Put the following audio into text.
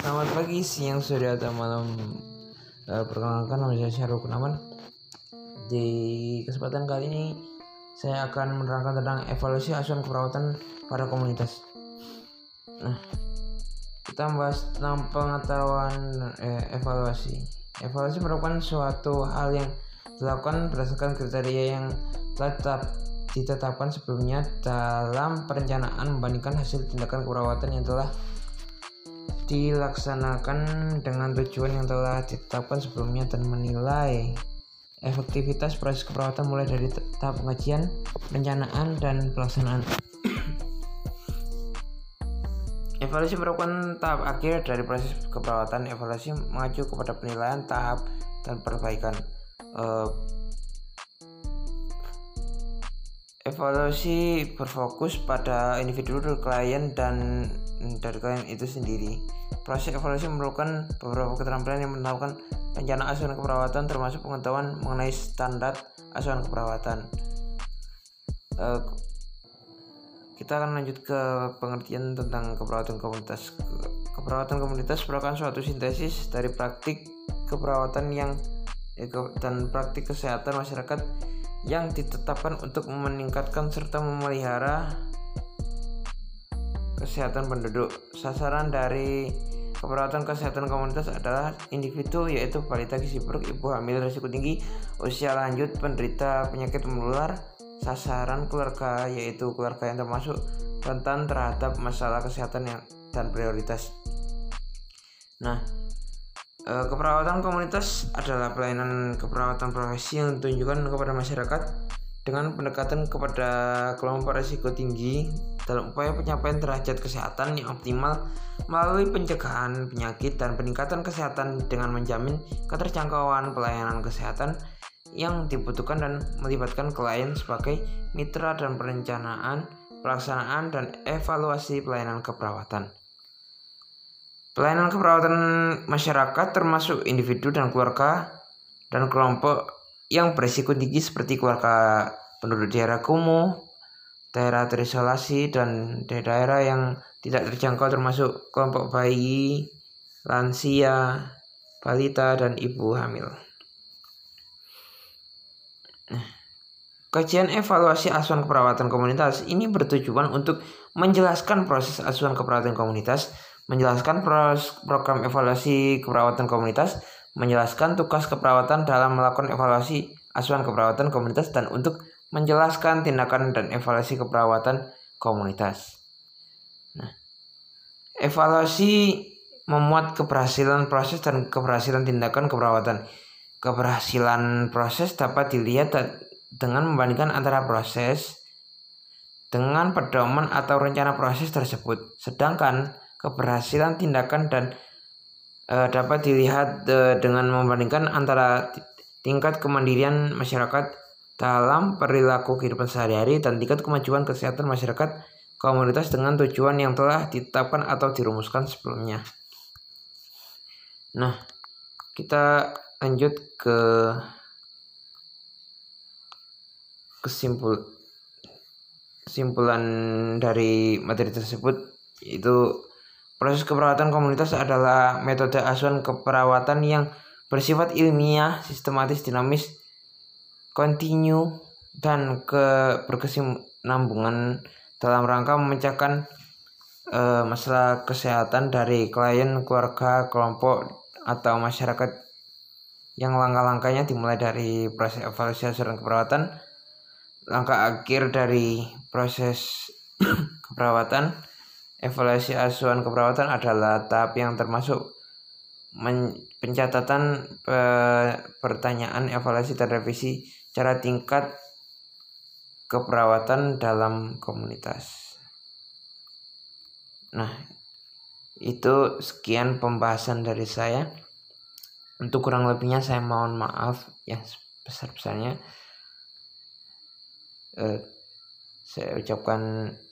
Selamat pagi, siang, sore, atau malam. Uh, perkenalkan nama saya Syahrul Kunaman. Di kesempatan kali ini saya akan menerangkan tentang evaluasi asuhan keperawatan pada komunitas. Nah, kita membahas tentang pengetahuan eh, evaluasi. Evaluasi merupakan suatu hal yang dilakukan berdasarkan kriteria yang telah ditetapkan sebelumnya dalam perencanaan membandingkan hasil tindakan keperawatan yang telah dilaksanakan dengan tujuan yang telah ditetapkan sebelumnya dan menilai efektivitas proses keperawatan mulai dari tahap pengajian, perencanaan, dan pelaksanaan. Evaluasi merupakan tahap akhir dari proses keperawatan. Evaluasi mengacu kepada penilaian tahap dan perbaikan. Uh, evaluasi berfokus pada individu klien dan dari klien itu sendiri Proses evaluasi memerlukan beberapa keterampilan yang melakukan rencana asuhan keperawatan termasuk pengetahuan mengenai standar asuhan keperawatan. Uh, kita akan lanjut ke pengertian tentang keperawatan komunitas. Keperawatan komunitas merupakan suatu sintesis dari praktik keperawatan yang eh, dan praktik kesehatan masyarakat yang ditetapkan untuk meningkatkan serta memelihara kesehatan penduduk. Sasaran dari Keperawatan kesehatan komunitas adalah individu yaitu balita gizi buruk, ibu hamil risiko tinggi, usia lanjut, penderita penyakit menular, sasaran keluarga yaitu keluarga yang termasuk rentan terhadap masalah kesehatan yang dan prioritas. Nah, keperawatan komunitas adalah pelayanan keperawatan profesi yang ditunjukkan kepada masyarakat dengan pendekatan kepada kelompok risiko tinggi dalam upaya pencapaian derajat kesehatan yang optimal melalui pencegahan penyakit dan peningkatan kesehatan dengan menjamin keterjangkauan pelayanan kesehatan yang dibutuhkan dan melibatkan klien sebagai mitra dan perencanaan, pelaksanaan, dan evaluasi pelayanan keperawatan. Pelayanan keperawatan masyarakat termasuk individu dan keluarga dan kelompok yang berisiko tinggi seperti keluarga penduduk daerah kumuh, daerah terisolasi, dan daerah yang tidak terjangkau termasuk kelompok bayi, lansia, balita, dan ibu hamil. Nah, kajian evaluasi asuhan keperawatan komunitas ini bertujuan untuk menjelaskan proses asuhan keperawatan komunitas, menjelaskan program evaluasi keperawatan komunitas, menjelaskan tugas keperawatan dalam melakukan evaluasi asuhan keperawatan komunitas dan untuk menjelaskan tindakan dan evaluasi keperawatan komunitas. Nah, evaluasi memuat keberhasilan proses dan keberhasilan tindakan keperawatan. Keberhasilan proses dapat dilihat dengan membandingkan antara proses dengan pedoman atau rencana proses tersebut. Sedangkan keberhasilan tindakan dan e, dapat dilihat e, dengan membandingkan antara tingkat kemandirian masyarakat dalam perilaku kehidupan sehari-hari dan tingkat kemajuan kesehatan masyarakat komunitas dengan tujuan yang telah ditetapkan atau dirumuskan sebelumnya. Nah, kita lanjut ke kesimpul kesimpulan dari materi tersebut yaitu Proses keperawatan komunitas adalah metode asuhan keperawatan yang bersifat ilmiah, sistematis, dinamis, kontinu, dan ke berkesinambungan dalam rangka memecahkan uh, masalah kesehatan dari klien, keluarga, kelompok, atau masyarakat yang langkah-langkahnya dimulai dari proses evaluasi asuhan keperawatan, langkah akhir dari proses keperawatan, Evaluasi asuhan keperawatan adalah tahap yang termasuk pencatatan pe pertanyaan evaluasi dan revisi cara tingkat keperawatan dalam komunitas. Nah, itu sekian pembahasan dari saya. Untuk kurang lebihnya saya mohon maaf ya besar-besarnya. Eh, saya ucapkan